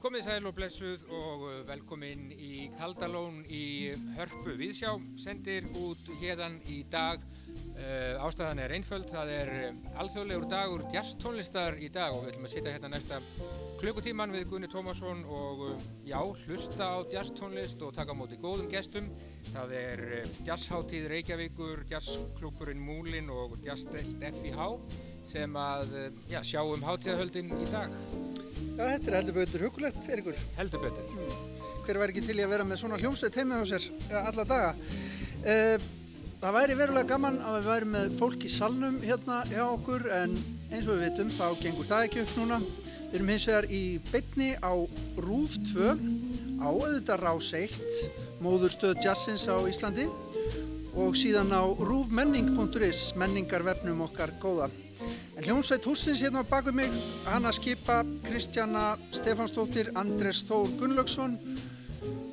Komið sæl og blessuð og uh, Kaldalón í Hörpu. Viðsjá sendir út hérdan í dag. Uh, ástæðan er einföld, það er uh, alþjóðlegur dagur jazztónlistar í dag og við ætlum að sitja hérna næsta klukkutíman við Gunni Tómasson og uh, já, hlusta á jazztónlist og taka á móti góðum gestum. Það er jazzháttíð Reykjavíkur, jazzklúpurinn Múlin og jazzstelt FIH sem að já, sjá um háttíðahöldin í dag. Já, þetta er heldur betur hugulegt, Erikur. Heldur betur. Hver væri ekki til í að vera með svona hljómsveit heima á sér alla daga? Uh, það væri verulega gaman að við væri með fólk í salnum hérna hjá okkur en eins og við vitum þá gengur það ekki upp núna. Við erum hins vegar í beitni á Rúf 2 á auðvitað Rás 1, móðurstöð jazzins á Íslandi og síðan á rúfmenning.is, menningarvefnum okkar góða. En hljómsveit húsins hérna bak við mig, hann að skipa Kristjana Stefansdóttir, Andres Þór Gunnlaugsson,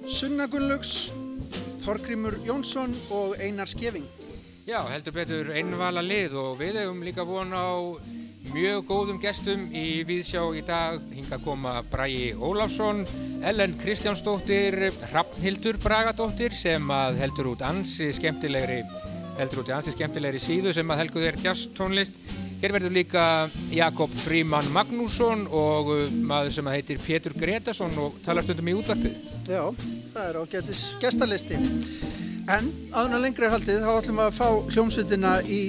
Sunna Gunnlaugs, Þorgrimur Jónsson og Einar Skeving. Já, heldur betur einvala lið og við hefum líka von á mjög góðum gestum í Víðsjá í dag. Hinga koma Bræi Ólafsson, Ellen Kristjánsdóttir, Hrafnhildur Bragadóttir sem að heldur út ansi skemmtilegri, heldur út í ansi skemmtilegri síðu sem að helgu þér jazztónlist. Hér verður líka Jakob Fríman Magnússon og uh, maður sem heitir Pétur Gretarsson og talar stundum í útvarpið. Já, það er ágætis gestalisti. En aðuna lengri haldið þá ætlum við að fá hljómsveitina í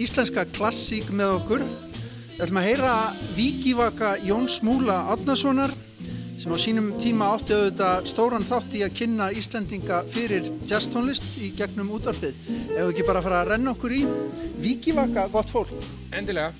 íslenska klassík með okkur. Við ætlum að heyra Víkivaka Jóns Múla Átnasonar sem á sínum tíma átti auðvitað stóran þátt í að kynna Íslendinga fyrir jazztónlist í gegnum útvarpið. Ef við ekki bara fara að renna okkur í Víkivaka, gott fólk. Endilega.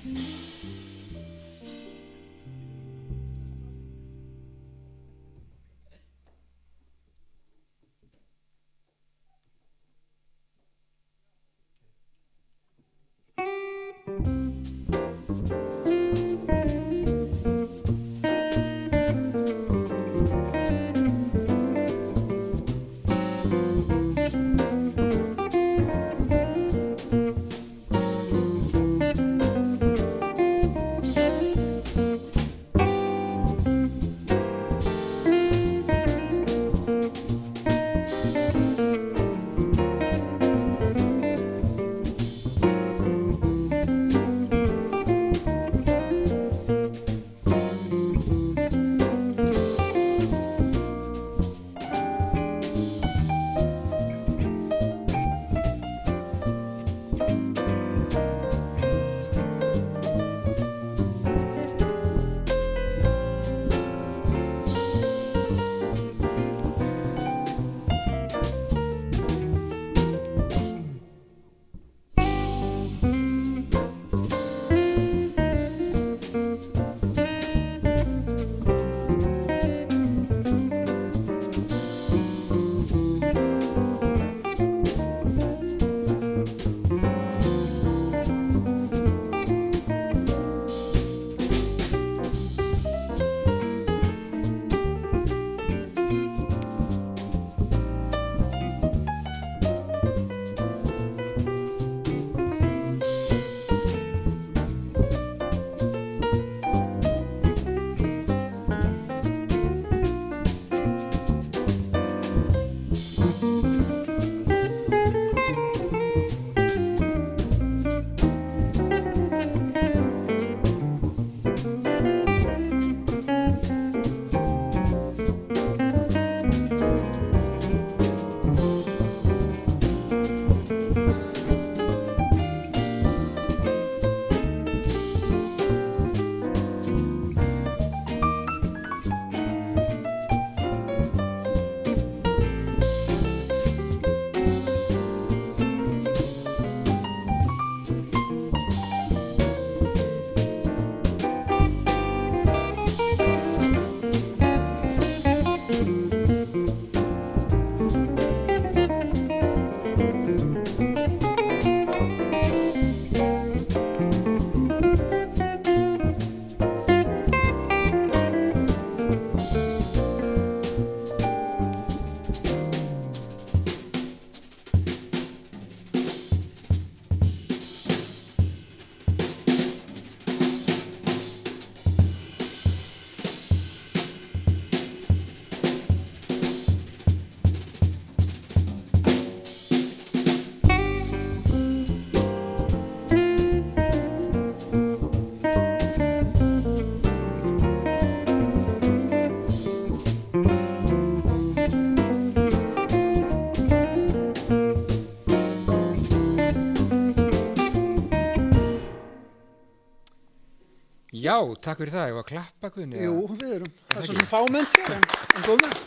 Já, takk fyrir það, ég var að klappa Guðni. Jú, við erum. Það er svo sem fámennt hér, en, en góð með.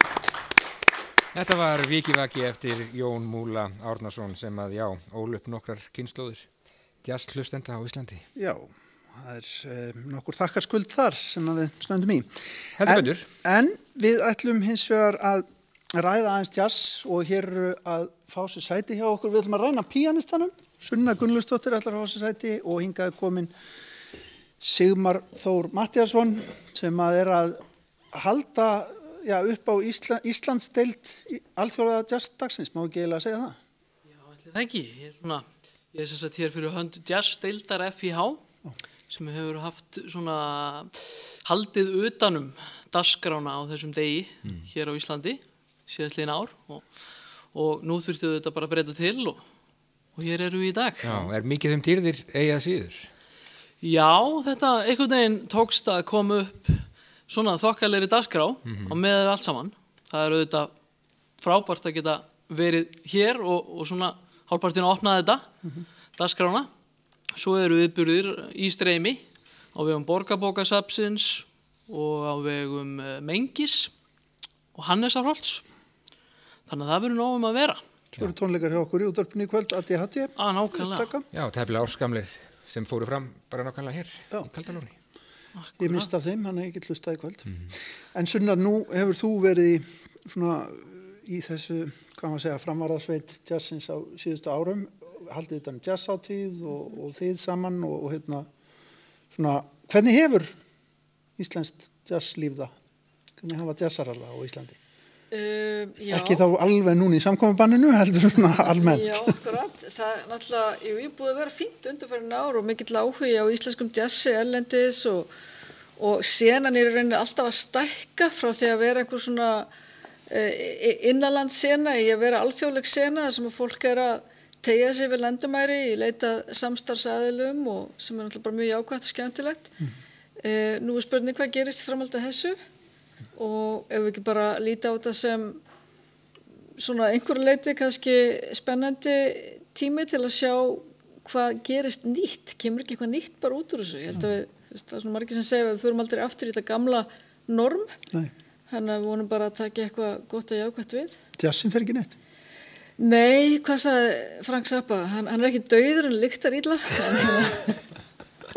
Þetta var Vikivaki eftir Jón Múla Árnason sem að, já, ól upp nokkrar kynnslóðir. Jazz hlustenda á Íslandi. Já, það er eh, nokkur þakkarskuld þar sem við stöndum í. Heldur betur. En við ætlum hins vegar að ræða aðeins jazz og hér að fá sér sæti hjá okkur. Við ætlum að ræna píanistanum. Sunna Gunnlustóttir ætlar að fá sér sæti og hingaði komin Sigmar Þór Mattiasson sem að er að halda já, upp á Ísla, Íslandsdeild í alþjóðaða jazzdagsins. Má ekki eiginlega segja það? Já, ætli það ekki. Ég er svona, ég er sérst að hér fyrir hönd jazzdeildar FIH sem hefur haft svona haldið utanum dasgrána á þessum degi hér á Íslandi síðastliðin ár og, og nú þurftu þetta bara að breyta til og, og hér eru við í dag. Já, er mikið um dýrðir eigað síður? Já, þetta einhvern veginn tókst að koma upp svona þokkalegri dagskrá á meðan við allt saman. Það er auðvitað frábært að geta verið hér og, og svona hálfpartin að opna þetta, dagskrána. Svo eru viðburðir í streymi á vegum Borgabókasapsins og á vegum eh, Mengis og Hannesarholts. Þannig að það verður nógum að vera. Svo eru tónleikar hjá okkur í útvarpinu í kvöld, Addi Hatti. Að nákvæmlega. Já, tefnilega árskamlir sem fóru fram bara nákvæmlega hér Já. í Kaldalóni. Ég mist af þeim, hann er ekki hlustað í kvöld. En Sunnar, nú hefur þú verið svona, í þessu, hvað maður að segja, framvarðarsveit jazzins á síðustu árum, haldið utan um jazzáttíð og, og þið saman og, og hérna, svona, hvernig hefur Íslenskt jazzlíf það? Hvernig hafa jazzaralla á Íslandi? Um, Ekki þá alveg núna í samkomabanninu, heldur svona almennt. Já, akkurat. Það er náttúrulega, jú, ég er búið að vera fínt undanfærin ár og mikill áhugi á íslenskum jazzi, erlendis og, og senan er rauninni alltaf að stækka frá því að vera einhver svona e, innanland sena í að vera alþjóðleg sena sem að fólk er að tegja sig við landamæri í leita samstarfsaðilum og sem er náttúrulega bara mjög jákvæmt og skemmtilegt. E, nú er spurning hvað gerist framhald að þessu og ef við ekki bara líta á þetta sem svona einhverju leiti kannski spennandi tími til að sjá hvað gerist nýtt, kemur ekki eitthvað nýtt bara út úr þessu. Ég held að við, það er svona margir sem segja að við förum aldrei aftur í þetta gamla norm, þannig að við vonum bara að taka eitthvað gott að jákvæmt við. jazzin fer ekki neitt. Nei, hvað sagði Frank Zappa? Hann, hann er ekki dauður en lyktar illa.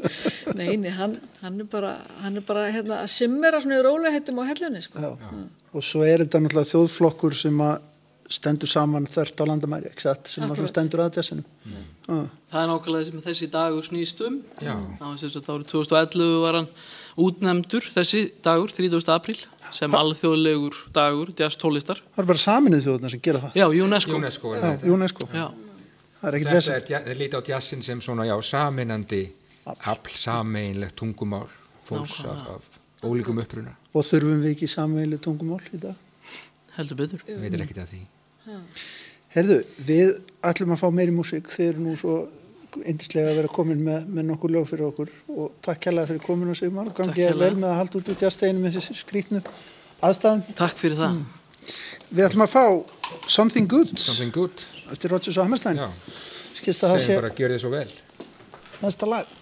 nei, nei, hann, hann er bara, hann er bara hérna, að simmera svona í rólegheitum á hellunni, sko. Já. Og svo er þetta náttúrulega þjóðflokkur sem að stendur saman þvert á landamæri, sem að stendur að jazzinum. Mm. Það er nákvæmlega sem þessi dagur snýst um. Já. Það var sem sagt árið 2011 var hann útnemndur þessi dagur, 30. apríl, sem alþjóðlegur dagur, jazz tólistar. Það er bara saminuð þjóðuna sem gera það. Já, UNESCO. UNESCO er Já. UNESCO. Já, Það er er, ja- þeir líti á jazzin sem svona, já, saminandi afl, sameinlegt tungumál fólks af, af ólíkum uppruna. Og þurfum við ekki samveili tungumál í dag? heldur betur. Veitir ekkert að því. Herðu, við ætlum að fá meiri músík. Þið eru nú svo indislega að vera komin með, með nokkur lög fyrir okkur og takk kærlega fyrir komin og Sigmar og Takk gangi ég kærlega. vel með að halda út út jazzteginu með þessi skrýtnu aðstæðum. Takk fyrir það. Við ætlum að fá Something Good Something good. eftir Rodgers og Hammerstein. Já, Skilst að það sé segjum bara gjör þið svo vel. næsta lag.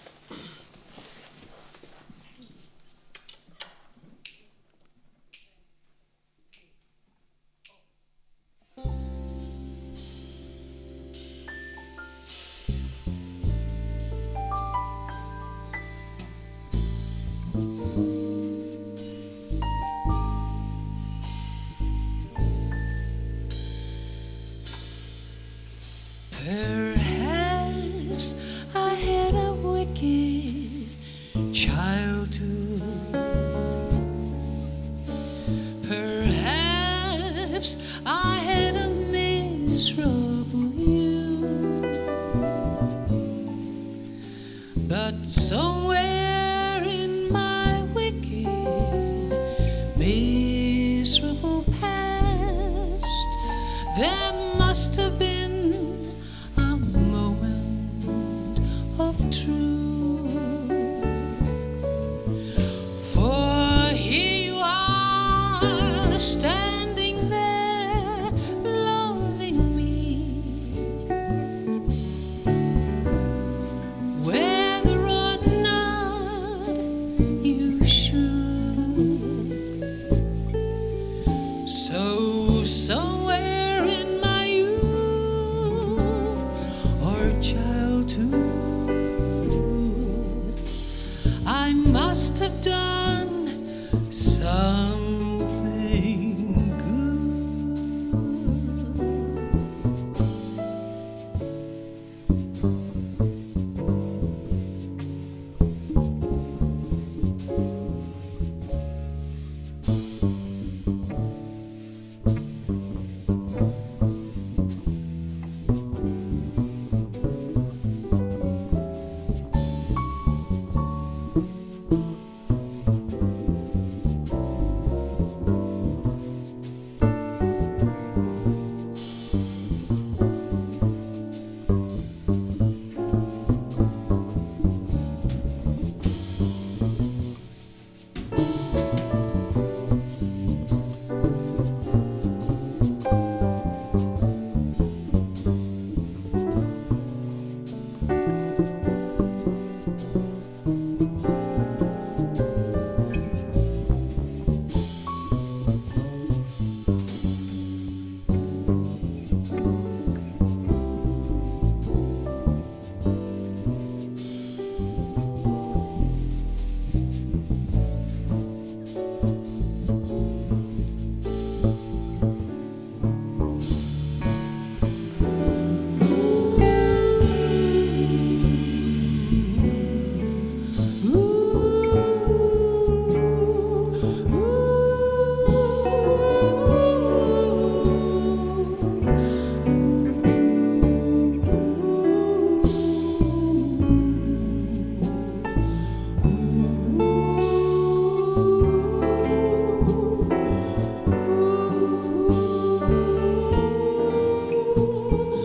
Ooh.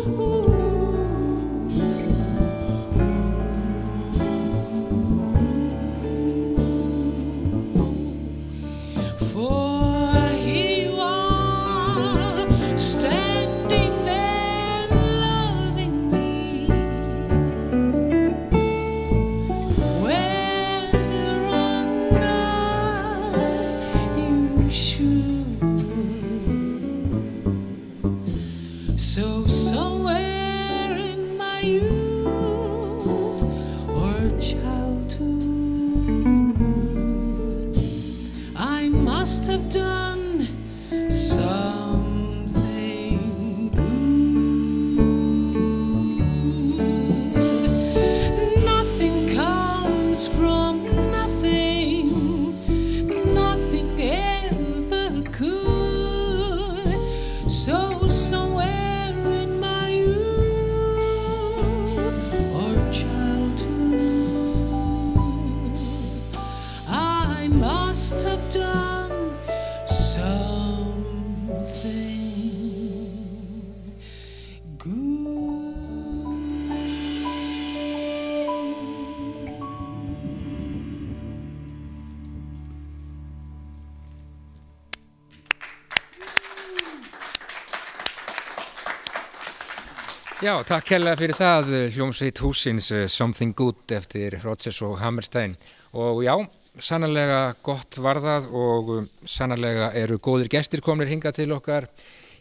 Já, takk hella fyrir það, hljómsveit húsins uh, Something Good eftir Rodgers og Hammerstein og já, sannarlega gott varðað og um, sannarlega eru góðir gestir komnir hinga til okkar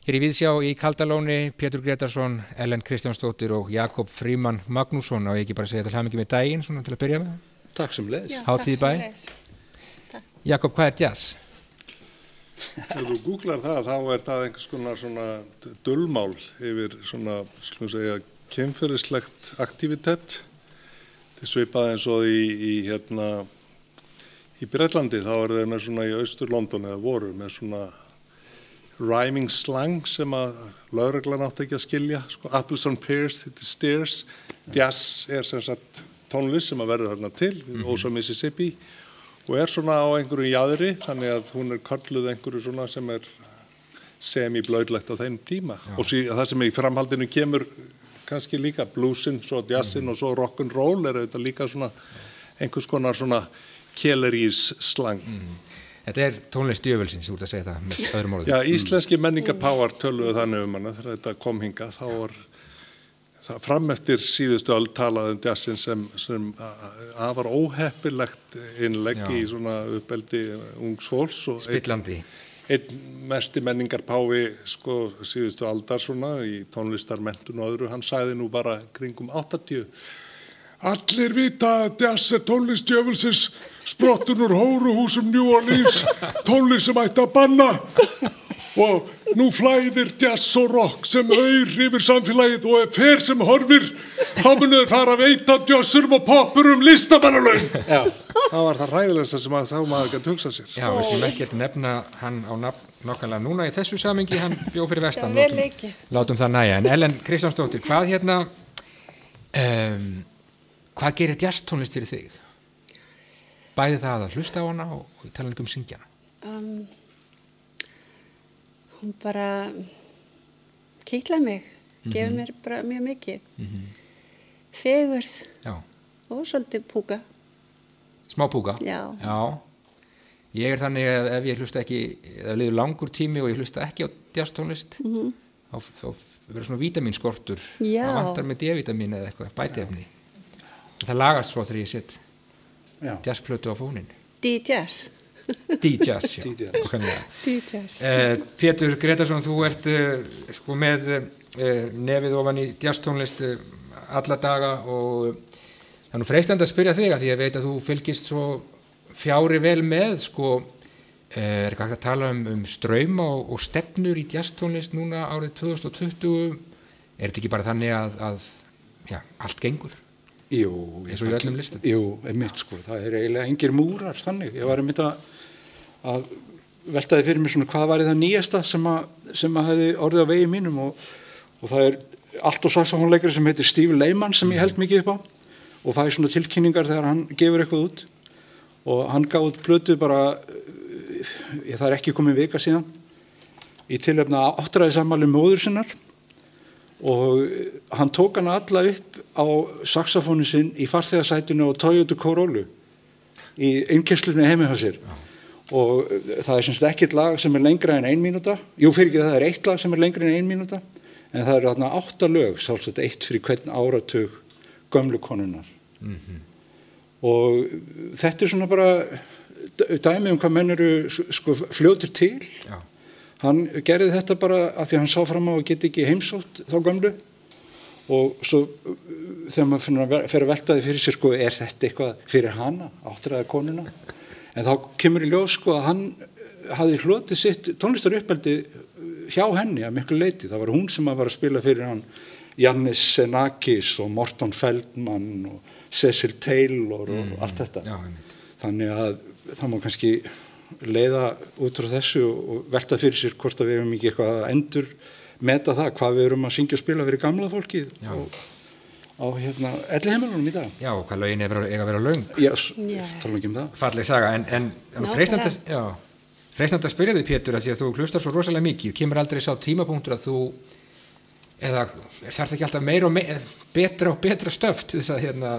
hér í Víðsjá í Kaldalóni, Pétur Gretarsson, Ellen Kristjánsdóttir og Jakob Fríman Magnússon og ég ekki bara segja til hamingi með daginn svona til að byrja með. Takk sem leðis. Já, Hátíð í takk bæ. Jakob, hvað er jazz? Ef þú googlar það, þá er það einhvers konar svona dullmál yfir svona, skulum segja, kynferðislegt aktivitet. Þetta er svipað eins og í, í hérna, í Breitlandi, þá er þeir með svona í austur London eða voru með svona rhyming slang sem að lauruglan átti ekki að skilja, sko, apples on pears, þetta er stairs, jazz er sem sagt tónlist sem að verður þarna til, við Ósa Mississippi. og er svona á einhverju jæðri þannig að hún er kalluð einhverju svona sem er semi-blöðlegt á þeim tíma. Og sí, það sem í framhaldinu kemur kannski líka bluesin, svo jazzin og svo rock'n'roll er auðvitað líka svona einhvers konar svona kellerís slang. Þetta er tónlist djöfelsins, þú ert að segja það með öðrum orðum. Já, íslenski menningapáar töluðu þannig um hana þegar þetta kom hinga þá var fram eftir síðustu öll talað um jazzin sem, sem afar óheppilegt innlegg í svona uppeldi ungs fólks einn Spillandi. einn mesti menningarpái sko síðustu aldar svona í tónlistarmentun og öðru, hann sagði nú bara kringum 80 Allir vita að jazz er tónlist djöfulsins sprottun úr hóruhúsum New Orleans tónlist sem ætti að banna og nú flæðir jazz og rock sem auður yfir samfélagið og ef fer sem horfir þá munur fara að veita jazzurum og poppurum listamannalaun Já, það var það ræðilegsta sem að þá maður gæti hugsað sér Já, við skulum ekki að nefna hann á nafn nokkanlega núna í þessu samingi, hann bjó fyrir vestan. Já, látum-. Látum það næja. En Ellen Kristjánsdóttir, hvað hérna, um, hvað gerir jazztónlist fyrir þig? Bæði það að hlusta á hana og, og í talan um syngja hana. Um, hún bara kýtlaði mig, gefur mér bara mjög mikið. Fegurð Já, og svolítið púka. smá púka. Já. Já. Ég er þannig að ef ég hlusta ekki, ef liður langur tími og ég hlusta ekki á jazztónlist, þá, þá verður svona vítaminskortur. Já. Það vantar með D-vitamin eða eitthvað, bætiefni. Það lagast svo þegar ég set Já. jazzplötu á fónin. D-jazz. D-jazz. D-jazz. Eh, Pétur Gretarsson, þú ert uh, sko með uh, nefið ofan í jazztónlist alla daga og það er nú freistandi að spyrja þig að því að ég veit að þú fylgist svo fjári vel með sko eh, er ekki hægt að tala um, um ströyma og, og stefnur í jazztónlist núna árið 2020 er þetta ekki bara þannig að, að já, allt gengur? Jú, Eins og í öllum listum? Jú, einmitt sko, það er eiginlega engir múrar þannig. Ég var einmitt að, að veltaði fyrir mér svona hvað var það nýjasta sem að, sem að hefði orðið á vegi mínum? Og, og það er allt og saxofónleikari sem heitir Steve Lehman sem ég held mikið upp á og fæði svona tilkynningar þegar hann gefur eitthvað út. Og hann gaf út plötu bara, ég, það er ekki komið vika síðan, í tilefna áttræði sammali móður sinnar. Og hann tók hana alla upp á saxofónu sinn í farþegarsætinu á Toyota Corolla í innkynnslunni heimi hjá sér og það er semst ekkert lag sem er lengra en ein mínúta. Jú fyrir ekki það er eitt lag sem er lengra en ein mínúta. En það eru þarna átta lög sálsett eitt fyrir hvern áratug gömlu konunar og þetta er svona bara dæmi um hvað menn eru sko fljótur til. Já. hann gerði þetta bara af því að hann sá fram á að geta ekki heimsótt þá gamlu og svo uh, þegar maður fer að velta því fyrir sér sko, er þetta eitthvað fyrir hana, áttræða konuna en þá kemur í ljós sko að hann uh, hafði hlotið sitt tónlistar uppeldi hjá henni að miklu leiti, það var hún sem að var að spila fyrir hann Jannis Senakis og Morton Feldman og Cecil Taylor og allt þetta. Já, þannig að það má kannski leiða út frá þessu og velta fyrir sér hvort að við hefum ekki eitthvað að endur meta það hvað við erum að syngja og spila fyrir gamla fólkið Já. og, á hérna elli heimilunum í dag? Já, hvað lögin er eiga að vera löng. Já, tala ekki um það. Falleg saga, en, en, en freistandi, að- spyrja þig Pétur að því að þú hlustar svo rosalega mikið, kemur aldrei sá tímapunktur að þú, eða þarf ekki alltaf meira og meira, betra og betra stöft til þess að hérna,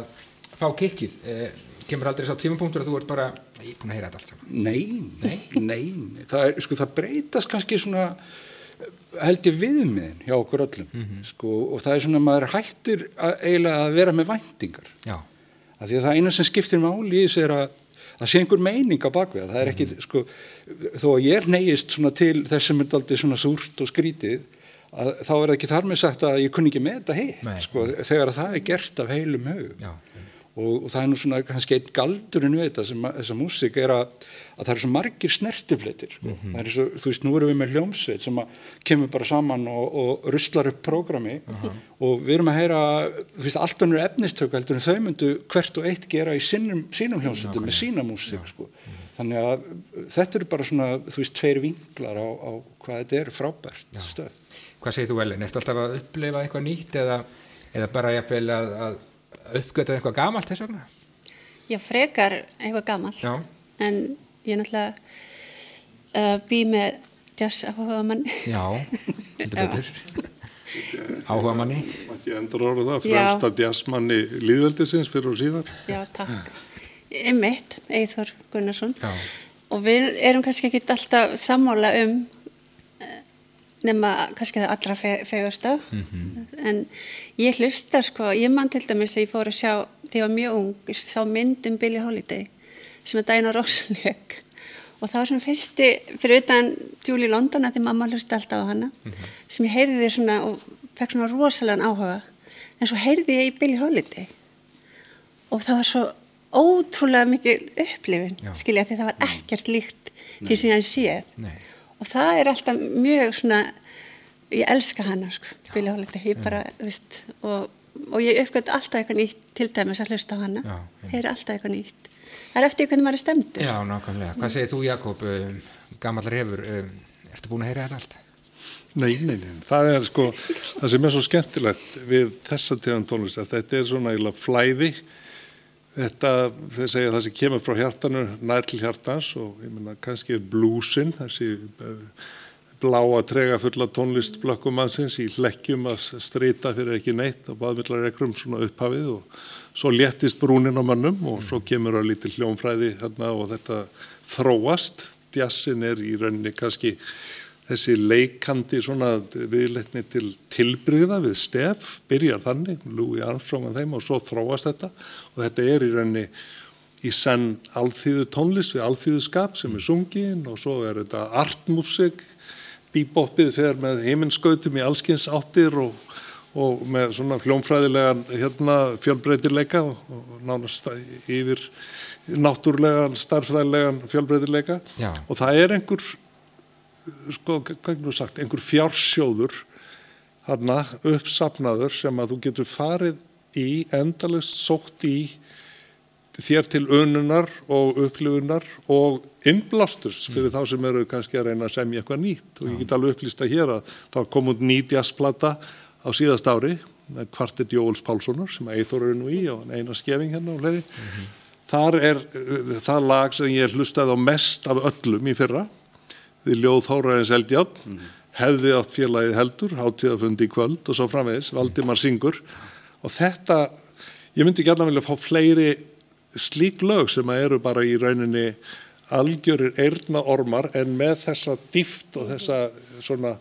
fá kikkið, eh, kemur aldrei sá tímapunktur að þú ert bara, ég er búin að heyra þetta allt saman. Nei, nei, nei, það, er, sko, það breytast kannski svona held ég viðmiðin hjá okkur öllum sko, og það er svona að maður hættir að, eiginlega að vera með væntingar. Já, af því að það eina sem skiptir máli í þessu er að það sé einhver meining á bakvið það. Er ekki, sko, þó að ég neyist svona til þess sem er aldrei svona súrt og skrítið að, þá er það ekki þar með sagt að ég kunni ekki með þetta Nei. sko, þegar að það er gert af heilum já, og, og það er nú svona kannski eitt galdurinn við þetta sem þessa músík er að, að það er svo margir snertifletir sko. það er svo, þú veist, nú erum við með hljómsveit sem að kemur bara saman og, og ruslar upp prógrami. Og við erum að heyra, þú veist, allt önnur efnistök heldur en þau myndu hvert og eitt gera í sínum, sínum hljómsveitum með sína músík sko. þannig að þetta eru bara svona, þú veist, tveir vinklar á, á hvað þetta er frábært stöf Hvað segir þú Ellen? Ertu alltaf að upplifa eitthvað nýtt eða, eða bara jafnvel að, að uppgöta eitthvað gamalt þess vegna? Já, frekar eitthvað gamalt. Já. En ég náttúrulega uh, bý með jazz áhuga mann. Já, heldur betur. Áhuga manni. Ég endur orða það, Já. fremsta djassmanni líðveldisins fyrir og síðan. Já, takk. Einmitt, Eithor Gunnarsson. Já. Og við erum kannski ekki alltaf sammála um nema kannski það allra fe fegursta. En ég hlusta sko, ég man til dæmis að ég fór að sjá, þegar ég var mjög ung, ég sá mynd um Billie Holiday sem er Diana Rosenleik. Og það var svona fyrsti, fyrir utan Julie London, að því mamma hlusti alltaf á hana, sem ég heyrði því svona og fekk svona rosalega áhuga. En svo heyrði ég í Billie Holiday og það var svo ótrúlega mikil upplifin skilja því það var ekkert líkt því sem ég séð Nei. Og það er alltaf mjög svona ég elska hana sko, Billie Holiday. Ég bara, þú veist og, og ég uppgöt alltaf eitthvað nýtt til dæmis að hlusta á hana. Einmitt. heyri alltaf eitthvað nýtt. Það er eftir hvernig maður er stemdur Já, nákvæmlega. Hvað segir þú Jakob, um, gammal refur, um, ertu búin að heyra þetta allt? Nei, nei, nei, það er sko, það sem er svo skemmtilegt við þessa tegund tónlist, þetta er svona eiginlega flæði, þetta, þeir segja það sem kemur frá hjartanu, nær til hjartans og ég menna kannski blúsin, þessi eh, bláa trega fulla tónlist blökkumannsins í hlekkjum að strýta fyrir ekki neitt og baðmillar ekrum svona upphafið og svo léttist brúnin á mönnum og svo kemur að lítil hljómfræði hérna og þetta þróast, djassin er í rauninni kannski þessi leikandi svona viðleitni til tilbyrða við stef, byrjar þannig, Louis Armstrong og þeim og svo þróast þetta. Og þetta er í rauninni í senn alþýðu tónlist við alþýðu skap sem er sungin og svo er þetta artmusik, bíboppið fer með heiminskautum í allskins áttir og, og með svona hljómfræðilegan hérna, fjölbreytileika og, og nánast yfir náttúrlegan, starfræðilegan fjölbreytileika. Já. og það er einhver sko, hvað er sagt, einhver fjársjóður þarna uppsapnaður sem að þú getur farið í, endalist sótt í þér til ununar og upplifunar og innblástus fyrir þá sem eru kannski að reyna að semja eitthvað nýtt. Og ég get alveg upplýsta hér að það kom út ný jazzplata á síðast ári með kvartett Jóels Pálssonar sem Eithor er nú í og eina skefing hérna og fleiri. Þar er uh, það lag sem ég hlustaði á mest af öllum í fyrra við ljóð Þóraðins Eldjátt hefði átt félagið heldur, hátíðafundi í kvöld og svo framvegis, Valdimar Singur og þetta, ég myndi allan vilja fá fleiri slík lög sem að eru bara í rauninni algjörir eirna ormar en með þessa dýft og þessa svona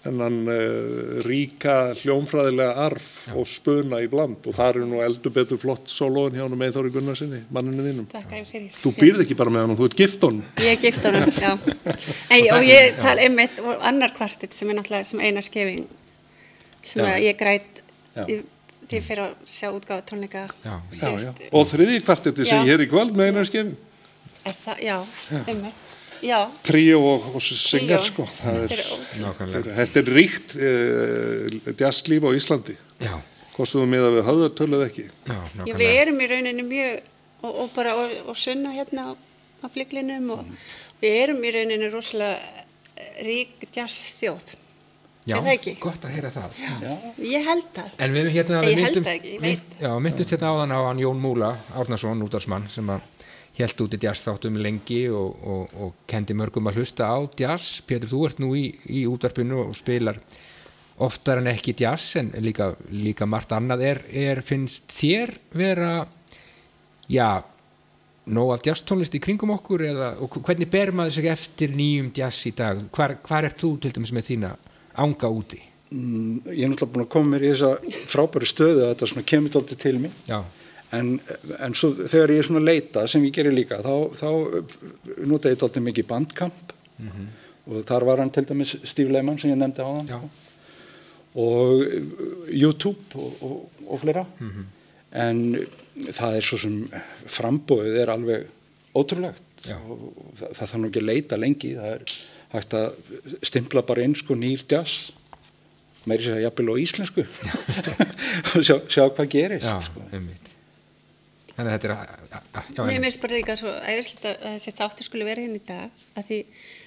þennan uh, ríka hljómfræðilega arf og spuna í bland og það eru nú eldur betur flott sólóin hjá hann með Þóri Gunnarsinni, manninu þínum. Takk að ég fyrir. Þú býrð ekki bara með hann, þú ert gift honum. Ég er gift honum, já. En, og ég tala einmitt og annar kvartitt sem er náttúrulega sem einar skefing sem Já. að ég græt Já. í- til fyrir að sjá útgáða tónleika Já. Já, já. Og þriði kvartetti sem Já. ég er í kvöld með einar skefin. Er það, já, einmitt. Já, Tríó og, og syngar, sko. Það þetta er, er þetta er ríkt uh, jazzlíf á Íslandi. Já, Hvort þú miða við höfðartöluð ekki. já, Já, við erum í rauninni mjög og, og bara og, og sunna hérna á, á fliklinum og við erum í rauninni rosalega eh, rík jazz þjóð. Já, Er það ekki? gott að heyra það. Ég held það. En við hérna Ég held myndumst- það ekki, ég veit. mynd- Já, myndumst hérna áðan á hann Jón Múla, Árnason, útdagsmann, sem að held út í jazzþáttum lengi og, og, og kendi mörgum að hlusta á jazz. Pétur, þú ert nú í, í útvarpinu og spilar oftar en ekki jazz en líka, líka margt annað. Er, er, finnst þér vera, já, nóg af jazztónlist í kringum okkur eða og hvernig ber maður sig eftir nýjum jazz í dag? Hvar, hvar er þú til dæmis með þína ánga úti? Mm, Ég er náttúrulega búin að koma mér í þessa frábæri stöðu að þetta kemur dálítið til mig Já, en, en svo þegar ég er svona að leita sem ég gerir líka þá, þá nota ég dálítið mikið bandkamp. Og þar var hann til dæmis Steve Lehman sem ég nefndi á Já. hann og uh, YouTube og, og, og fleira. En það er svo sem frambóðið er alveg ótrúlegt. Já. og það, það þarf nú ekki að leita lengi það er hægt að stimpla bara inn sko nýr jazz. Meiri sér að jafnvel á íslensku. Og sjá, sjá hvað gerist já, sko. Þannig að þetta er að, já, Mér einmitt. finnst bara líka svo æðislegt að þessi þáttur skulle vera hérna í dag að því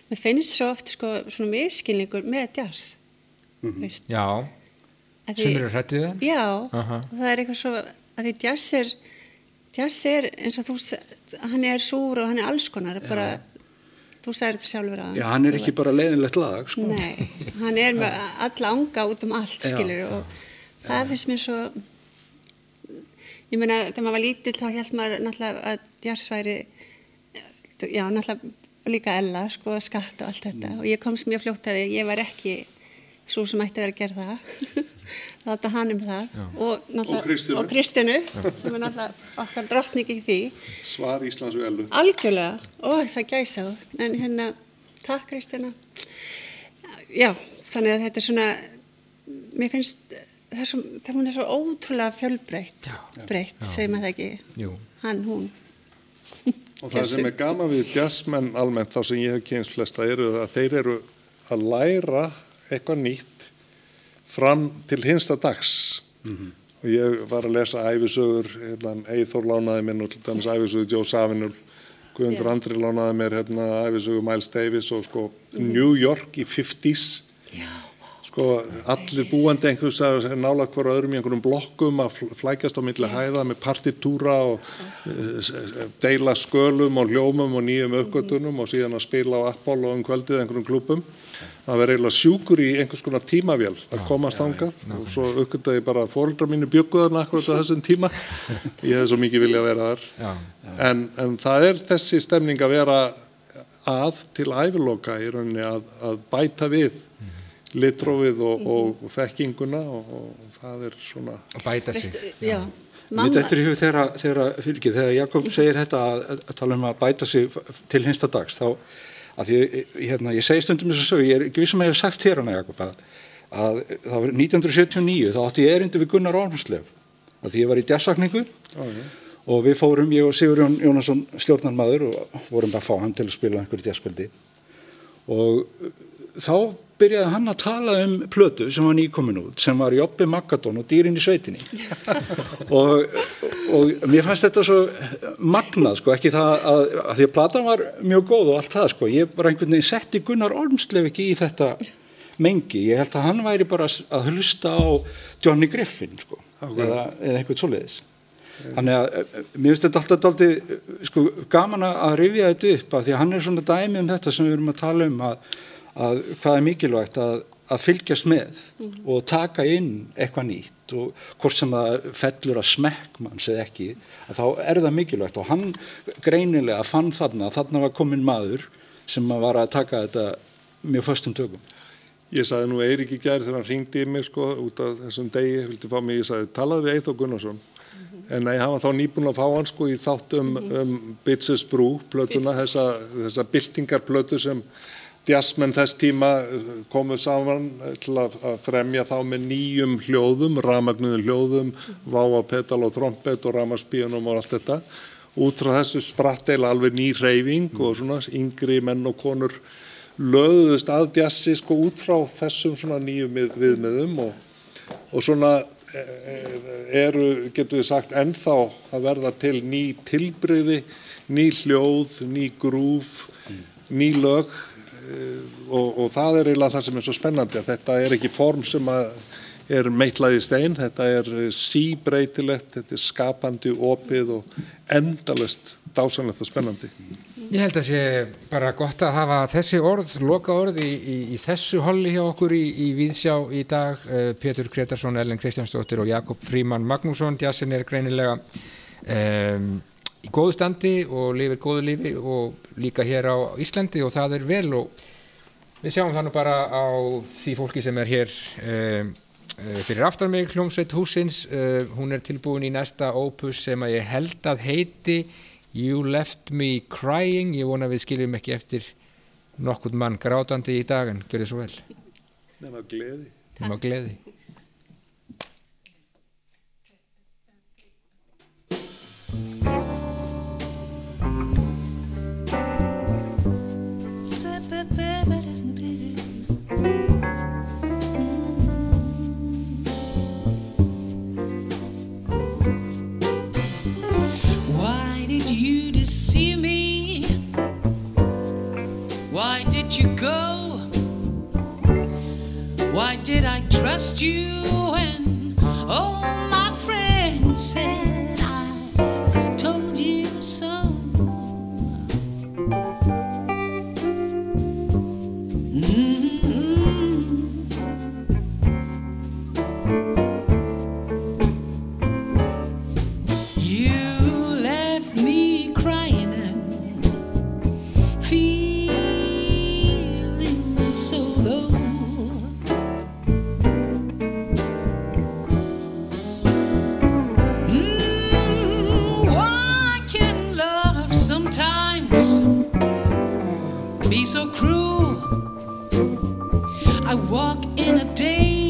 mér finnst svo oft sko svona miskilningur með jazz veist, já, að því- sem eru hrættið það Já, Aha. og það er eitthvað svo að því jazz er jazz er eins og þú hann er súr og hann er alls konar bara, þú sagðir þetta sjálfur að Já, hann er ekki bara leiðinlegt lag sko. Nei, hann er með alla anga út um allt, Já. skilur og það finnst mér svo ég meina, þegar maður var lítill þá held maður náttúrulega að jazz væri já, náttúrulega líka Ella, sko, skatt og allt þetta. Og ég komst mjög fljótt að því, ég var ekki svo sem ætti að vera að gera það. Þátt að hann um það. Og, náttúrulega- Og Kristínu. og Kristinu sem er náttúrulega okkar drottning í því. Svar Íslands við elu. Algjörlega, ó það gæsa þú, en hérna, takk Kristina. Já, þannig að þetta er svona, mér finnst, það er svo, það hún er svo ótrúlega fjölbreytt, breytt, segir maður það ekki, Jú. hann, hún. Og það sem er gaman við jazzmenn almennt þá sem ég hef kynst flesta eru að þeir eru að læra eitthvað nýtt fram til hinsta dags. Og ég var að lesa æfisögur, hérna, Eithor lánaði mér nú til dæmis æfisögur Joe Savinul, Guðmundur Já. Andri lánaði mér hérna æfisögur Miles Davis og sko New York í 50s. Já, Sko allir búandi einhvers að nála hver öðrum í einhverjum blokkum að fl- flækjast á milli hæða með partitúra og eh, s- deila skölum og hljómum og nýjum uppgötunum og síðan að spila á Apollo um kvöldið einhverjum klubum. Það verður eiginlega sjúkur í einhvers konar tímavél að komast þangað. Og svo uppgötaði bara fóreldrar mínu bjögguðarna akkurat á þessum tíma. Ég hef svo mikið vilja að vera þar. Já, En, en það er þessi stemning að vera að til æfiloka í rauninni að, að bæta við litrófið og, og, og þekkinguna og, og það er svona og bæta sig. Mitt mamma, eftir í hug þegar, þegar, fylgið, þegar Jakob segir þetta að, að tala um að bæta sig til hinsta dags þá að því, hérna, ég segi stundum þess að sögu, ég er ekki vissum að ég hef sagt hér hana Jakob að, að það var 1979 þá átti ég erindi við Gunnar Ormslef að því ég var í jazzakningu og við fórum, ég og Sigurjón Jónasson stjórnarmadur og vorum bara að fá hann til að spila einhverju jazzkvöldi og þá byrjaði hann að tala um plötu sem var nýkomin út sem var Jobbi Magadón og dýrin í sveitinni. Og, og mér fannst þetta svo magnað sko, ekki það að, að því að platan var mjög góð og allt það sko, ég bara einhvern veginn setti Gunnar Ormslev ekki í þetta mengi, ég held að hann væri bara að hlusta á Johnny Griffin sko, eða, eða einhvern svoleiðis. Þannig að eh, mér finnst þetta alltaf dálítið sko, gaman að rifja þetta upp að því að hann er svona dæmi um þetta sem við erum að tala um að, að hvað er mikilvægt að, að fylgjast með og taka inn eitthvað nýtt og hvort sem það fellur að smekk manns eða ekki að þá er það mikilvægt og hann greinilega fann þarna að þarna var komin maður sem að var að taka þetta mjög föstum tökum. Ég sagði nú Eirík í gær þegar hann ringdi í mig sko út af þessum degi, vildi fá mig, ég sagði talaði við Eithó Gunnarsson. En nei, hann var þá nýbúin að fá hann sko í þátt um, um Bitches Brew, plötuna, þessa, þessa byltingarplötu sem jazzmenn þess tíma uh, komu saman til að, fremja þá með nýjum hljóðum, ramagnuðum hljóðum, váa, pedal og trompet og ramaspíunum og allt þetta. Út frá þessu spratt eila alveg ný reyfing og svona yngri menn og konur löðuðust að jazzi sko út frá þessum svona nýjum við, viðmiðum og, og svona e, e, eru, getur við sagt, ennþá að verða til ný tilbreyði, ný hljóð, ný grúf, ný lög og, og það er eiginlega það sem er svo spennandi að þetta er ekki form sem er meitlað í stein, þetta er síbreytilegt, þetta er skapandi, opið og endalust dásanlegt og spennandi. Ég held að sé bara gott að hafa þessi orð, loka orð í, í, í þessu holli hjá okkur í, í Víðsjá í dag. Uh, Pétur Kretarsson, Ellen Kristjánsdóttir og Jakob Fríman Magnússon. Jazzin er greinilega um, í góðu standi og lifir góðu lífi og líka hér á Íslandi og það er vel og við sjáum þannig bara á því fólki sem er hér um, fyrir aftan mig hljómsveit húsins. Uh, hún er tilbúin í næsta opus sem að ég held að heiti You left me crying, ég vona við skiljum ekki eftir nokkurt mann grátandi í dag en gjör þið svo vel. Nefna gleði. Nefna gleði. Go? Why did I trust you when all my friends said I told you so? So cruel? I walk in a daze.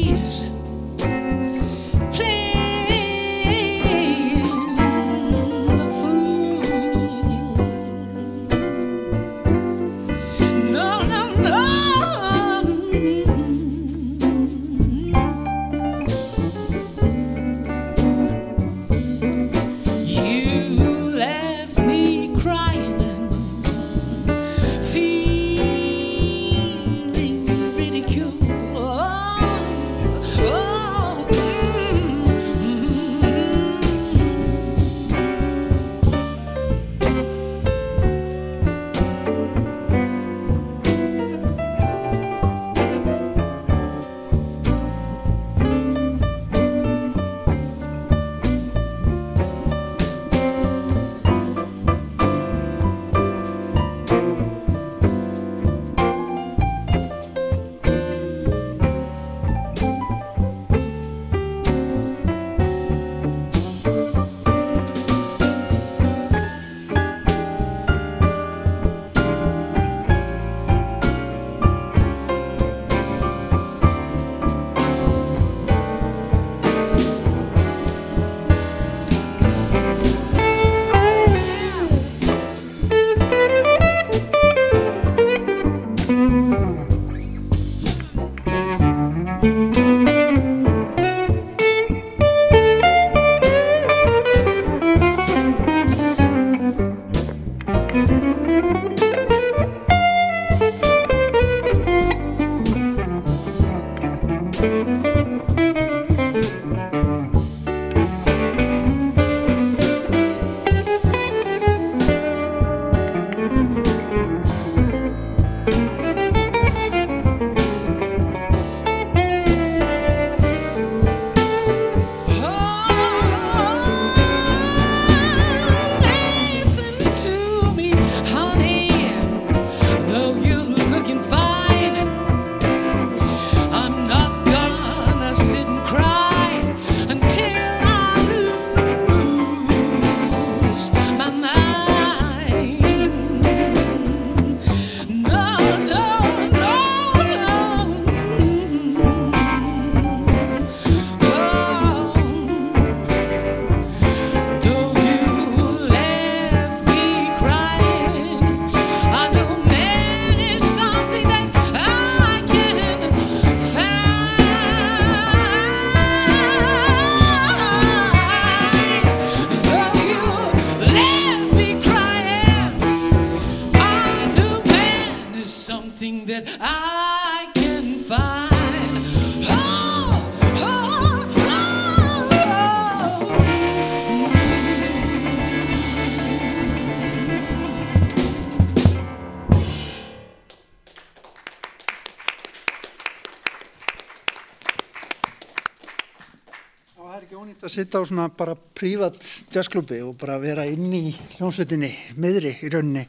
Ónýtt að sitta á svona bara prívat jazzklubi og bara vera inn í hljómsveitinni, miðri í rauninni.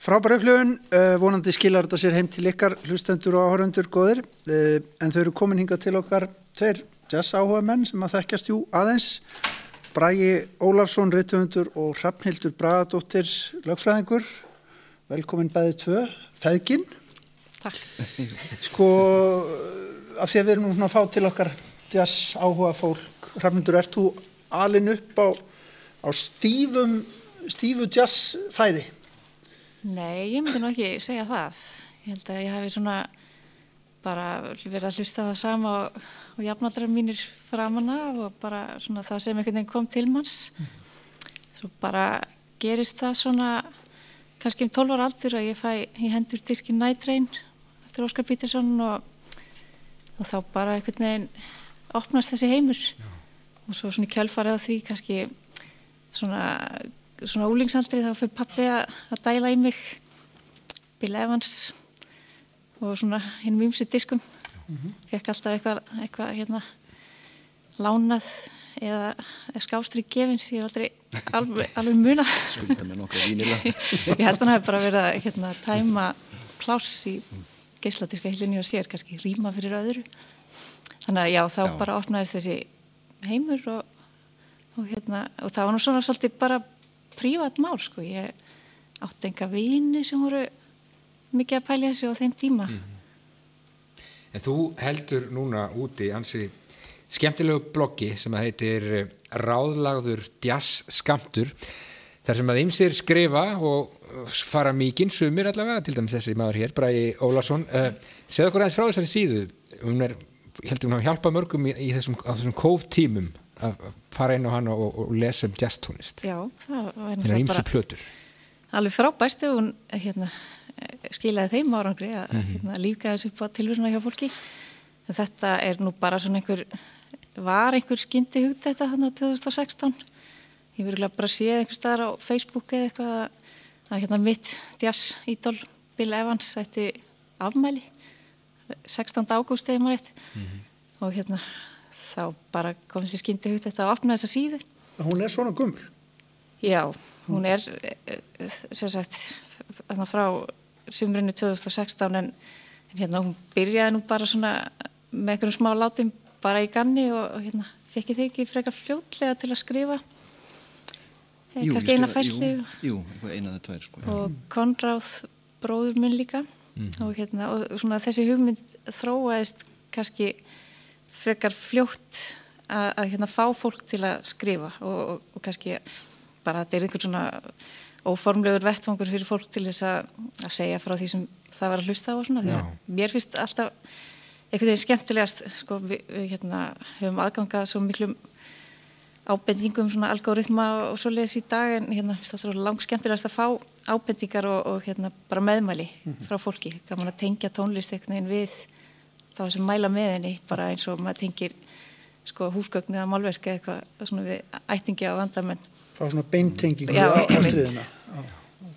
Frábæra upplifun, uh, vonandi skilar þetta sér heim til ykkar hlustendur og áhöröndur góðir, uh, en þau eru komin hingað til okkar tveir jazz áhuga menn sem að þekkjast jú aðeins. Bragi Ólafsson, Rittumundur og Hrafnhildur Bragadóttir, lögfræðingur. Velkomin bæði tvö, feðgin. Takk. Sko, af því að við erum nú svona að fá til okkar jazz áhuga fólk, Hrafnhildur, ert þú alin upp á, á stífum, stífu jazz fæði? Nei, ég myndi nú ekki segja það. Ég held að ég hafi svona bara verið að hlusta það sama og, og jafnaldrar mínir framanna og bara svona það sem einhvern veginn kom til manns. Svo bara gerist það svona kannski um 12 ára aldur að ég fæ í hendur diskin Night Train eftir Óskar Peterson og, og þá bara einhvern veginn opnast þessi heimur. Og svo svona í kjölfarið á því kannski svona svona úlingsaldri þá fyrir pappi að, að dæla í mig Bill Evans og svona hinn mýmsi diskum. Fekk alltaf eitthvað eitthva, hérna, lánað eða, eða skástri gefins ég hef aldrei alveg, alveg munað. Ég held að hann hafi bara verið að hérna, tæma pláss í geisladiska heilinni og sér kannski rýma fyrir öðru þannig að já þá Já. bara opnaðist þessi heimur og, og, hérna, og það var nú svona svolítið bara prívat mál sko. Ég átti enga vini sem voru mikið að pælja þessu á þeim tíma. En þú heldur núna úti ansi skemmtilegu bloggi sem að heitir eh, Ráðlagður Jazz Skamtur þar sem að ymsir skrifa og eh, fara mikinn sumir allavega, til dæmis þessi maður hér, Bræði Ólarsson uh, segð okkur aðeins frá þessari síðu. Hún er, heldur hún að hjálpa mörgum í, í þessum, þessum kóftímum að fara inn á hann og, og lesa um jazztónist já, það var ymsu bara plötur. alveg frábært ef hún hérna, skilaði þeim árangri að Mhm. hérna, lífga þessu tilvöruna hjá fólki. En þetta er nú bara svona einhver var einhver skyndi hugt þetta þannig á 2016 ég verður bara að sé einhver staðar á Facebook eða eitthvað að, að hérna mitt jazz ídol Bill Evans ætti afmæli 16. ágúst eða maður rétt og hérna þá bara kom þessi skyndi hugt þetta að opna þessa síðu Hún er svona gummul. Já, hún er eh, eh, sem sagt þarna frá sumrinu 2016 en, en hérna hún byrjaði nú bara svona með einhverjum smá látum bara í ganni og, og hérna fekk ég þig ekki frekar fljótlega til að skrifa Jú, ég eina skrifa- Jú, jú, eina eða tvær, sko. og Konráð bróður minn líka og, hérna, og svona þessi hugmynd þróaðist kannski frekar fljótt að, að hérna, fá fólk til að skrifa og, og, og kannski bara þetta er einhvern svona óformlegur vettfangur fyrir fólk til þess að, að segja frá því sem það var að hlusta á svona því að mér finnst alltaf einhvern veginn skemmtilegast sko, við, við hérna, höfum aðgangað svo miklum ábendingum svona algoritma og svo leiðis í dag en hérna finnst alltaf langt skemmtilegast að fá ábendingar og, og hérna bara meðmæli frá fólki, gaman að tengja tónlist einhvern veginn við þá sem mæla með henni bara eins og maður tengir sko húsgögn eða málverk eða eitthvað svona við ættingi á vandamenn Fá svona beintengingu á ástriðina.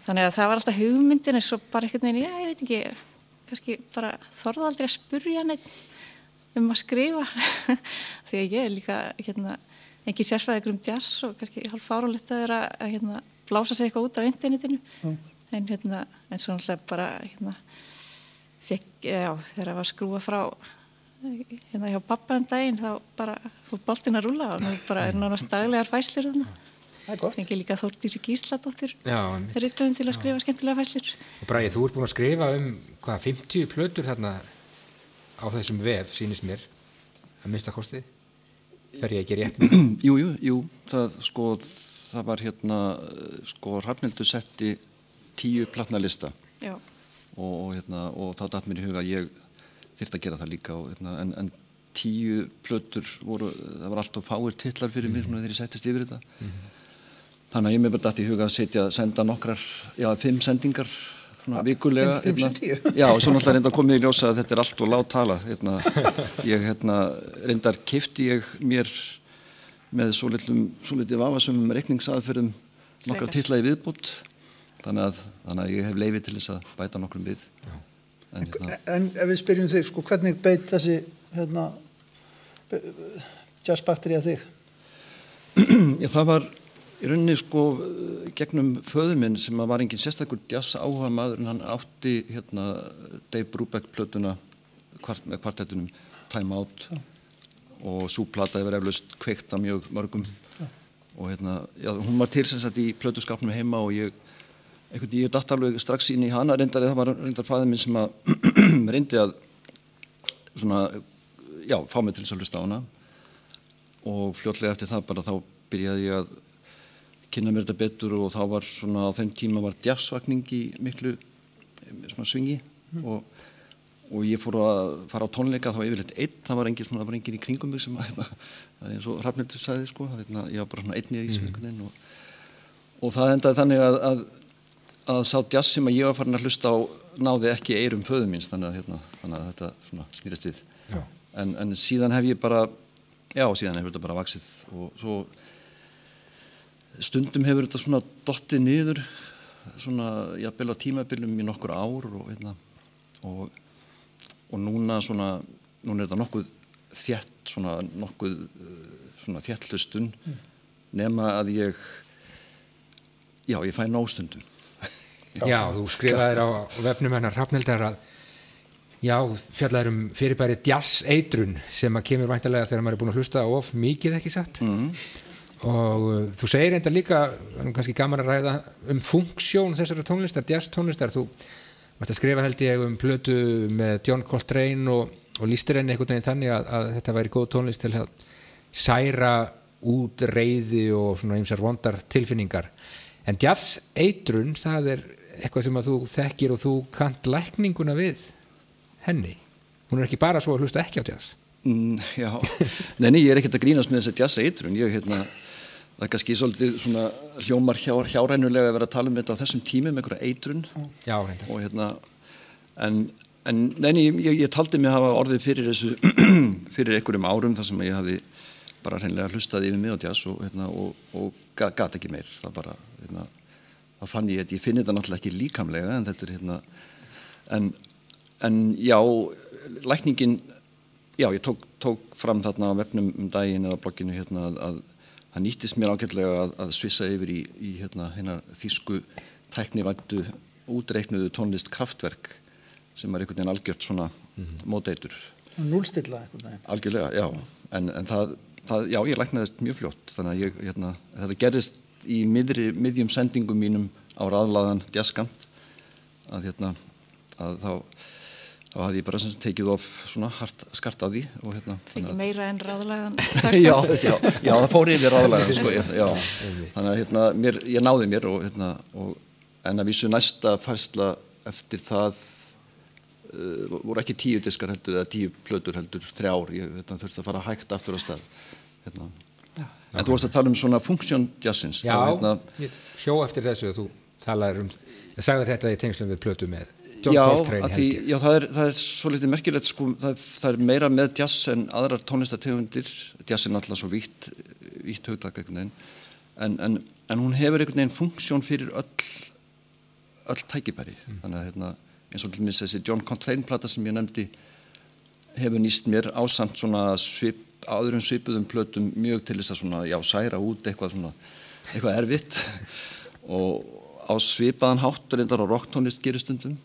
þannig að það var alltaf hugmyndin en svo bara einhvern veginn, já ég veit ekki kannski bara þorða aldrei að spurja neitt um að skrifa. Því að ég er líka hérna, ekki sérfræðigur um jazz og kannski hálf fárálegt að vera að hérna, blása sig eitthvað út á internetinu. En, hérna, en svo náttúrulega bara hérna, fekk, já, þegar það var skrúa frá hérna hjá pappa um daginn þá bara fór boltin að rúla og nú bara er nánast daglegar fæslur þarna. Það er gott. fengi líka Þórtísi Gísladóttir Já, rittöfum til að skrifa skemmtilega fæslur Og Bræði, þú ert búin að skrifa um hvað, 50 plötur þarna á þessum vef, sýnist mér að mista kostið fer ég ekki rétt Jú, jú, jú, það sko, það var hérna, eh, sko, Hrafnildur setti tíu platnalista Já, og, og hérna, og þá datt mér í huga að ég þyrfti að gera það líka og, hérna, en, en tíu plötur voru, það var alltaf fáir titlar fyrir mér svona þegar ég settist yfir þetta. Þannig að ég mér bara datt í huga að setja, senda nokkrar, já, fimm sendingar svona vikulega. fimm sem hérna. Já, og svo náttúrulega reynda að komið í ljósa að þetta er allt og lág tala. Hérna, ég hérna, reyndar kifti ég mér með svo litlum, svo litlum vafasumum reikningsaðferðum nokkra Frekar. titla í viðbútt þannig að, þannig að ég hef leiði til þess að bæta nokkrum við en, hérna, En ef við spyrjum þig, sko, hvernig beit þessi, hérna, jazzbakterið að þig? Já, það var í rauninni sko gegnum föðu minn sem að var engin sérstakur jazz áhuga maður en hann átti hérna Dave Brubeck plötuna kvart, með kvartettunum Time Out Já. Og svo plata hefur eflaust kveikt að mjög mörgum. Og hérna, já, hún var til sem sagt í plötuskapnum heima og ég einhvern ég datt alveg strax inn í hana. Reyndar, það var reyndar fæðið minn sem að reyndi að svona, já, fá mig til þess að hlusta á hana. Og fljótlega eftir það bara þá byrjaði ég að kynna mér þetta betur og þá var svona á þeim tíma var jazzvakning í miklu eh, svona svingi og, og ég fór að fara á tónleika þá yfirleitt einn, það var engin, það var engin í kringum mig sem að, hérna, það er eins og Rafnildur sagði sko, það, hérna, ég var bara svona einn í því mm. og, og það endaði þannig að, að, að sá jazz sem að ég var farin að hlusta á náði ekki eirum föðu míns þannig að, hérna, þannig að þetta snýrist við en, en síðan hef ég bara já, síðan hefur þetta bara vaksið og svo stundum hefur þetta svona dottið niður svona, jafnvel á tímabilum í nokkur ár og, hérna, og, og núna svona, núna er þetta nokkuð þjætt, svona nokkuð uh, svona þjættlustun mm. nema að ég já, ég fæ nástundum Já, þú skrifaðir á vefnum hennar Hrafnildar að já, fjallaður um fyrirbæri jazz eitrun sem að kemur væntalega þegar maður er búin að hlusta of mikið ekki satt mm. og uh, þú segir enda líka það er kannski gaman að ræða um funksjón þessara tónlistar, jazz tónlistar þú að skrifa held ég um plötu með John Coltrane og, og lístir henni einhvern veginn þannig að, að þetta væri góð tónlist til að særa út reyði og svona ymsar vondar tilfinningar. En jazz eitrun það er eitthvað sem að þú þekkir og þú kant lækninguna við henni. Hún er ekki bara svo að hlusta ekki á jazz. Mm, Já, neini, ég er ekkert að grínast með þess að jazz eitrun, ég hérna það er kannski svolítið svona hljómar hjá, hjárænulega að vera að tala um þetta á þessum tímum með einhverja eitrun. Já, og hérna en, en neini, ég, ég taldi mig að hafa orðið fyrir þessu fyrir einhverjum árum þar sem ég hafi bara hreinlega hlustað yfir mig á jazz og, hérna, og, og gata ekki meir. Það bara, hérna þá fann ég ég finn þetta náttúrulega ekki líkamlega en þetta er hérna en, en já, lækningin já, ég tók, tók fram þarna á vefnum um daginn eða blogginu hérna að, að það nýttist mér ágætlega að, að svissa yfir í, í hérna, hérna þýsku tæknivættu útreiknuðu tónlist kraftverk sem er einhvern veginn algjört svona mm -hmm. móteitur Núlstilla einhvern veginn. Algjörlega, já, en, en það, það já, ég læknaðist mjög fljótt þannig að ég, hérna, þetta gerist í miðri, miðjum sendingum mínum á raðlaðan jazzkant að hérna að þá þá hafði ég bara sem tekið of svona hart skart af því og hérna Ekki meira en ráðlæðan já, já, já, það fór yfir ráðlæðan sko, já, þannig að hérna mér, ég náði mér og hérna og, en að vísu næsta færsla eftir það uh, voru ekki tíu diskar heldur eða tíu plötur heldur þrjár, ég þetta, þurfti að fara hægt aftur á stað hérna. en þú varst að tala um svona funksjón jazzins Já, hérna, hjó eftir þessu að þú talaður um, ég sagði þetta í tengslum við plötu með Coltrane því, já, það er, það er svo litið merkilegt sko, það, það er meira með jazz en aðrar tónlistategundir jazz er náttúrulega svo vítt vítt hugtak einhvern veginn. En, en, en hún hefur einhvern veginn funksjón fyrir öll öll tækibæri Mm. þannig að hérna, eins og til minnst þessi John Coltrane plata sem ég nefndi hefur nýst mér ásamt svona svip, áðurum svipuðum plötum mjög til þess að svona, já, særa út eitthvað svona, eitthvað erfitt. Og á svipaðan hátt reyndar á rocktónlist gerir stundum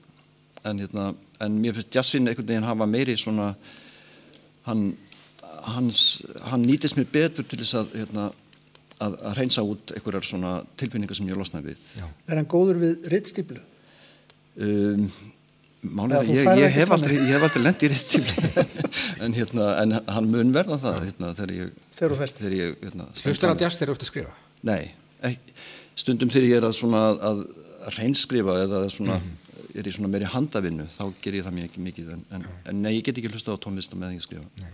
en, hérna, en mér finnst jazzin einhvern veginn hafa meiri svona hann, hans, hann nýtist mér betur til þess að hérna, að, að reynsa út einhverjar svona tilfinningar sem ég losnaði við Já. Er hann góður við rittstýplu? um, Málega, ég, ég, hef aldrei, ég hef aldrei lent í ristífli en, hérna, en hann mun verða það hérna, þegar ég, Þegar þú ferð. þegar ég hérna, Hlustar á jazz þegar þú ert að skrifa Nei, ekki, stundum þegar ég er að, svona, að reynskrifa eða svona, Mhm. Er í svona meiri handavinnu þá ger ég það mikið, mikið en, en, en nei, ég get ekki hlusta á tónlist meðan ég skrifa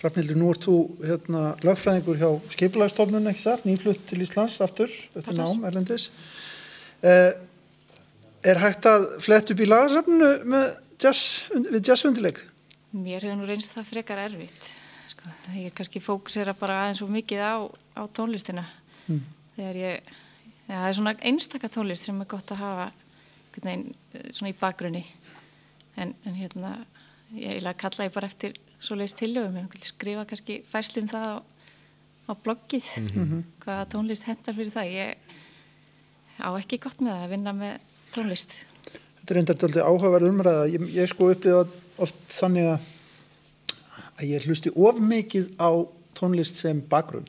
Hrafnildur, nú ert þú hérna, lögfræðingur hjá skipulagstofnun, ekki satt, nýflutt til Íslands aftur, eftir nám, erlendis. Eh, er hægt að flett upp í lagarsafninu með jazz, við jazzundileg? Mér hefur nú reynst það frekar erfitt. Sko, ég kannski fókusera bara aðeins svo mikið á, á tónlistina. Mm. Þegar ég, ja, það er svona einstaka tónlist sem er gott að hafa einhvern veginn, eh, svona í bakgrunni. En, en hérna, ég kalla ég bara eftir svo leiðist tillögum, ég vil skrifa kannski færslu um það á, á bloggið, Mhm. hvaða tónlist hendar fyrir það. Ég á ekki gott með það að vinna með tónlist. Þetta er tóltið áhugaverð umræða. Ég, ég sko upplifa oft þannig að, að ég hlusti of mikið á tónlist sem bakgrunn.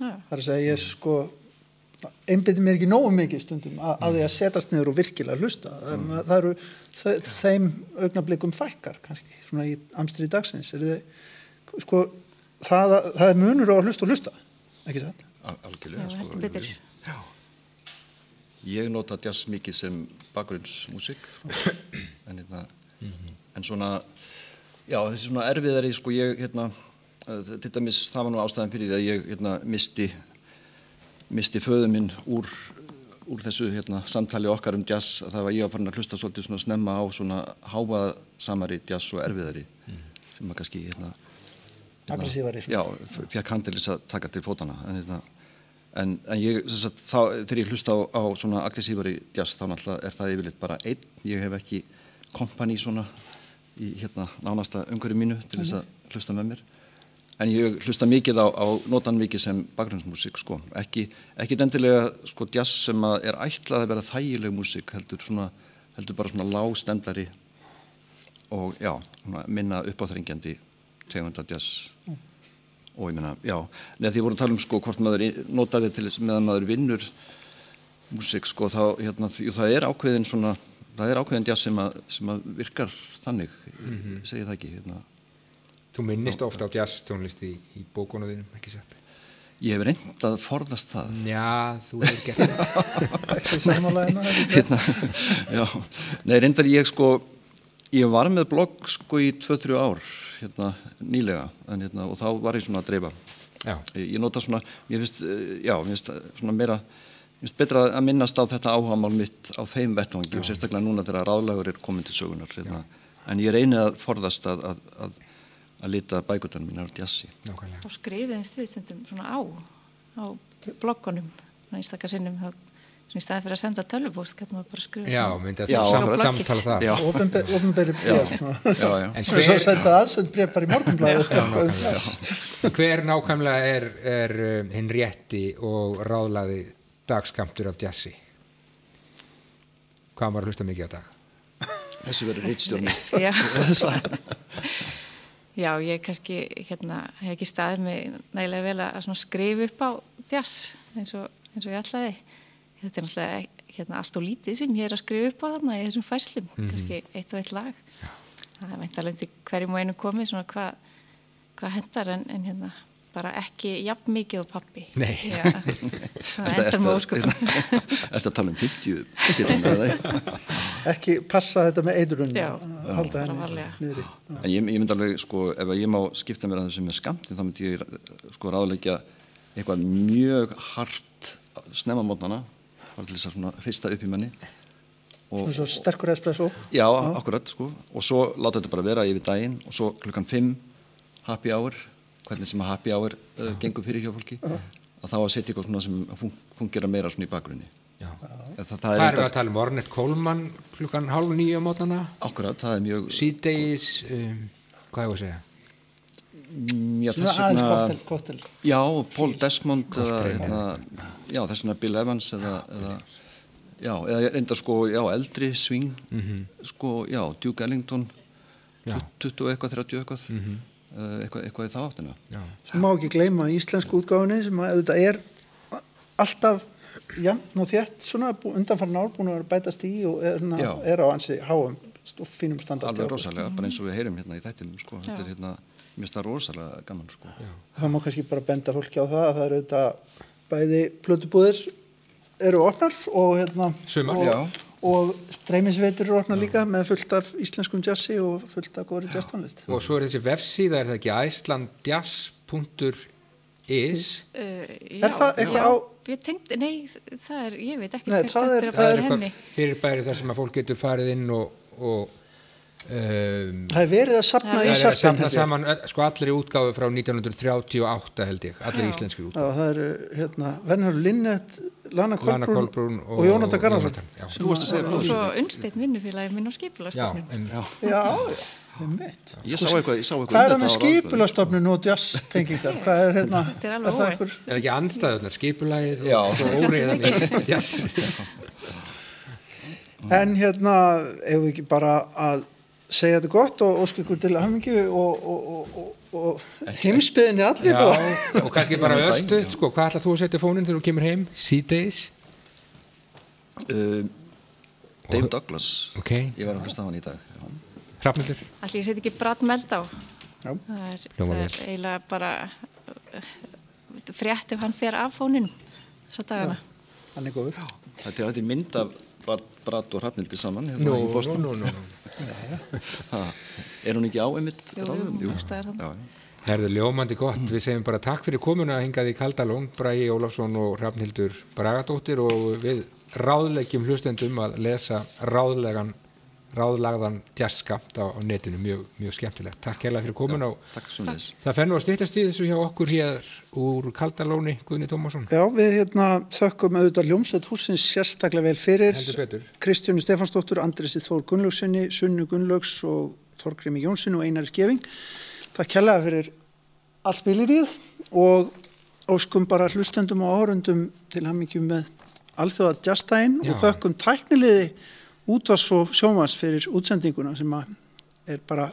Já. Það er að segja, ég sko einbytti mér ekki nógu mikið stundum að, að því að setast niður og virkilega hlusta. Það, það eru þau, þeim augnablikum fækkar kannski, svona í amstri dagsins. Er þið, sko, það, það er munur á að hlusta og hlusta, ekki? Al algjörlega Já, sko. Já. Ég nota jazz mikið sem bakgrunnsmusik en, hérna, en svona já þessi svona erfiðari sko ég hérna eh, til dæmis það var nú ástæðan fyrir því að ég hérna misti misti föðu minn úr úr þessu hérna samtali okkar um jazz að það var ég að fara að hlusta svolítið svona snemma á svona hávaðsamari jazz og erfiðari sem að kannski hérna Aggressívari. Já, fekk þess að taka til fótana en, hérna, en, en ég, sagt, þá, þegar ég hlusta á, á svona aggressívari jazz þá náttúrulega er það yfirleitt bara einn. Ég hef ekki kompani svona í hérna nánasta umhverju mínu til þess að hlusta með mér en ég hlusta mikið á, á notan mikið sem bakgrunnsmusík sko ekki, ekki endilega sko jazz sem er ætlað að vera þægileg músík heldur svona heldur bara svona lágstemdari og já, svona minna uppáþrengjandi tegunda jazz og ég meina, já, neða því voru að tala um sko hvort maður notaði til meðan maður vinnur músík sko þá, hérna, því, það er ákveðin svona það er ákveðin jazz sem að, sem að virkar þannig, Mhm. ég segi það ekki hérna. Þú minnist ofta á jazz tónlist í, í bókunum þínum, ekki satt? Ég hef reynd að forðast það Já, þú hefur gert það. Sammála hérna, hérna, já, nei reyndar ég sko ég var með blogg sko í 2-3 ár hérna nýlega en, hérna, og þá var ég svona að dreifa Já. ég, ég nota svona, ég finnst eh, já, mér finnst svona meira mér finnst betra að minnast á þetta áhugamál mitt á þeim vettvangi og sérstaklega núna þegar ráðlagur er komin til sögunar hérna. en ég reyni að forðast að, að, að, að lita bækutan mínar á jazzi Nákvæmlega. Þá skrifiðum stuðstundum svona á, á bloggunum, svona einstakar sinnum, þá í staði fyrir að senda tölvupóst, getur maður bara að skrifa. Já, myndi að sam, samtala það. Já, já. En Svo hver, senda aðsend bréf bara í morgunblæðu. hver nákvæmlega er, er um, hinn rétti og ráðlaði dagskamtur af jazzi? Hvað að hlusta mikið á dag? þessu verður rítstjórn Já. Já, ég kannski hérna, hef ekki staðið mig nægilega vel að skrifa upp á jazz eins og, eins og ég ætlaði. Þetta er náttúrulega hérna, allt og lítið sem ég er að skrifa upp á þarna í þessum færslum, kannski eitt og eitt lag. Það er veintalega til hverjum og einu komið svona hvað hva hendar en, en hérna bara ekki jafn mikið á pappi. Nei. Já, það endar með ósköpum. Ertu að tala um 50 bitirinn eða það? Ekki passa þetta með eiturunni. Já, Halda bara henni niðri. En ég, ég myndi alveg, sko, ef að ég má skipta mér að þessu með skamti, þá myndi ég sko ráðleggja eitthvað mjög hart snemma mótnana, bara til þess að svona hrista upp í manni. Og, Svona svo sterkur espresso. já, akkurat, sko. Og svo láta þetta bara vera yfir daginn og svo klukkan 5 happy hour, hvernig sem að happy hour uh, gengur fyrir hjá fólki, að þá að setja eitthvað svona sem fun fungera meira svona í bakgrunni. Já. Það, það, Hvað er við að tala um? Ornett Kólmann klukkan hálf nýju á mótana? Akkurat, það er mjög, Síðdegis, um, hvað er að segja? mm, já, Svona þess aðeins vegna, kottel, kottel. Já, Paul Desmond eða, hérna, já, þess vegna Bill Evans eða, eða já, eða reyndar sko, já, eldri swing sko, já, Duke Ellington Já. 20 og eitthvað, 30 eitthvað uh, eitthvað, eitthvað í þá áttina má ekki gleyma íslensku útgáfinni sem að auðvitað er alltaf jafn og þétt svona undanfarn ár búin að bætast í og er, na, Já. er á ansi háum og fínum standardi. alveg rosalega, bara eins og við heyrum hérna í þættinum sko, þetta er hérna, mér finnst það rosalega gaman sko Það má kannski bara benda fólki á það að það eru auðvitað bæði plötubúðir eru opnar og hérna Sumar. og, Já. og streymisveitur eru opnar líka með fullt af íslenskum jazzi og fullt af góðri jazztónlist. Og svo er þessi vefsíða, er það ekki icelandjazz.is Uh, Er það eitthvað já, á- Ég tengdi, nei, það er, ég veit ekki Nei, það er- að það er eitthvað fyrirbæri þar sem að fólk getur farið inn og, og um, Það er verið að sapna það í held ég. saman sko allir útgáfi frá 1938 held ég, allir Já. íslenskir Já, útgáfi það eru hérna Vernhur Linnet, Lana Lana Kolbrún, og, og Jónatan Garðarsson. Jónatan, já. Þú varst að segja Og svo unnsteitt vinnufélagi minn á Já, skipulastofnun. em, Já, já. Ég sá eitthvað, ég sá eitthvað Hvað er það um með skipulastofnun og jazztengingar? Hvað er hérna? Þetta er alveg það óvænt. einhver- Er ekki andstæðunar, skipulægið Já. og óriðan jazz? En hérna, ef við ekki bara að segja þetta gott og óska ykkur til hamingju og, og, og, og, og heimsbyðinni allir Já, og kannski bara örstu, sko, hvað ætlað þú að setja í fóninn þegar þú kemur heim? Síðdeis? Uh, Dave Douglas Ok. Ég var að hlusta á hann í dag já. Hrafnildur? Allir ég seti ekki Brad Meldá. Já. Það er, það er eiginlega bara uh, frétt ef hann fer af fóninu þessa dagana. Hann er góður. Þetta er þetta mynd af Brad og Hrafnildi saman hérna Nú, í nú, nú, Er hún ekki á einmitt? Jú, ráðum? jú, það er þarna. Já, Herðu ljómandi gott, við segjum bara takk fyrir komuna hingað í Kaldalón, Bragi Ólafsson og Hrafnhildur Bragadóttir og við ráðleggjum hlustendum að lesa ráðlegan, ráðlagðan jazzskapt á, á netinu, mjög, mjög skemmtilegt. Takk hérlega fyrir Takk svo neðis það fennu að stýttast í þessu hjá okkur hér úr Kaldalóni, Guðni Tómasson. Já, við hérna þökkum auðvitað Ljómsveit húsins sérstaklega vel fyrir. Heldur betur. Kristjánu Stefansdóttur, Andresi Þór Gunnlaugssoni, Sunnu Gunnlaugs og Þorgrimi Jónsson og Einari Skeving. Takk kærlega fyrir allt spilirið og óskum bara hlustendum og árundum til hamingjum með alþjóða jazzstæðin Já. og þökkum tækniliði útvars og sjómas fyrir útsendinguna sem að er bara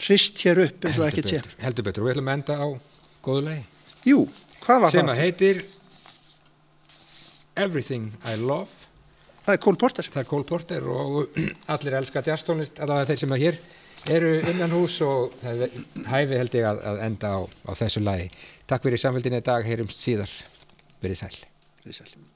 hrist hér upp eins og ekkert sé. heldur betur og við ætlum að enda á góðu lagi. Jú, hvað var Sem það? að heitir Everything I Love Það er Cole Porter. það er Cole Porter og allir elska jazztónlist, allavega þeir sem að hér eru innan hús og það er hæfi held ég að, að enda á, á þessu lagi. Takk fyrir samfélginni í dag, heyrumst síðar. Verið sæl. Verið sæl.